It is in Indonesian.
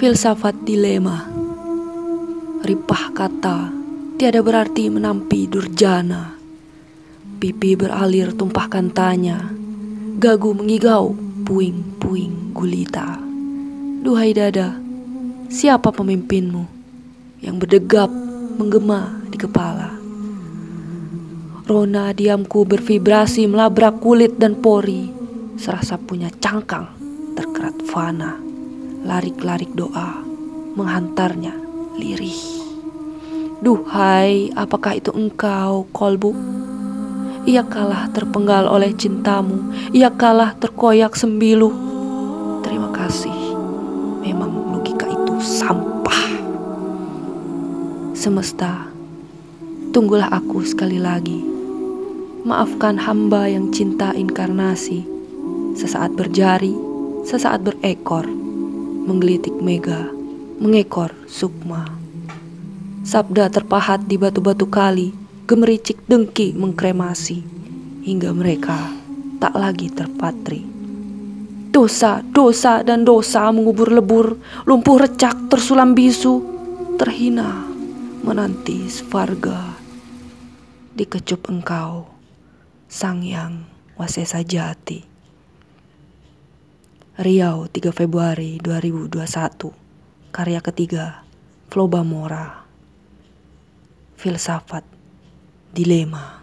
Filsafat dilema. Ripah kata Tiada berarti menampi durjana. Pipi beralir tumpahkan tanya Gagu mengigau Puing-puing gulita. Duhai dada Siapa pemimpinmu Yang berdegap Menggema di kepala? Rona diamku bervibrasi melabrak kulit dan pori Serasa punya cangkang terkerat fana Larik-larik doa Menghantarnya lirih Duhai, apakah itu engkau, kolbu? Ia kalah terpenggal oleh cintamu, ia kalah terkoyak sembilu. Terima kasih, memang logika itu sampah. Semesta, tunggulah aku sekali lagi. Maafkan hamba yang cinta inkarnasi, sesaat berjari, sesaat berekor, menggelitik mega, mengekor sukma. Sabda terpahat di batu-batu kali, gemericik dengki mengkremasi, hingga mereka tak lagi terpatri. Dosa, dosa, dan dosa mengubur lebur, lumpuh recak tersulam bisu, terhina menanti Svarga. Dikecup engkau, sang yang wasesa jati. Riau 3 Februari 2021 Karya ketiga Floba Mora filsafat, dilema.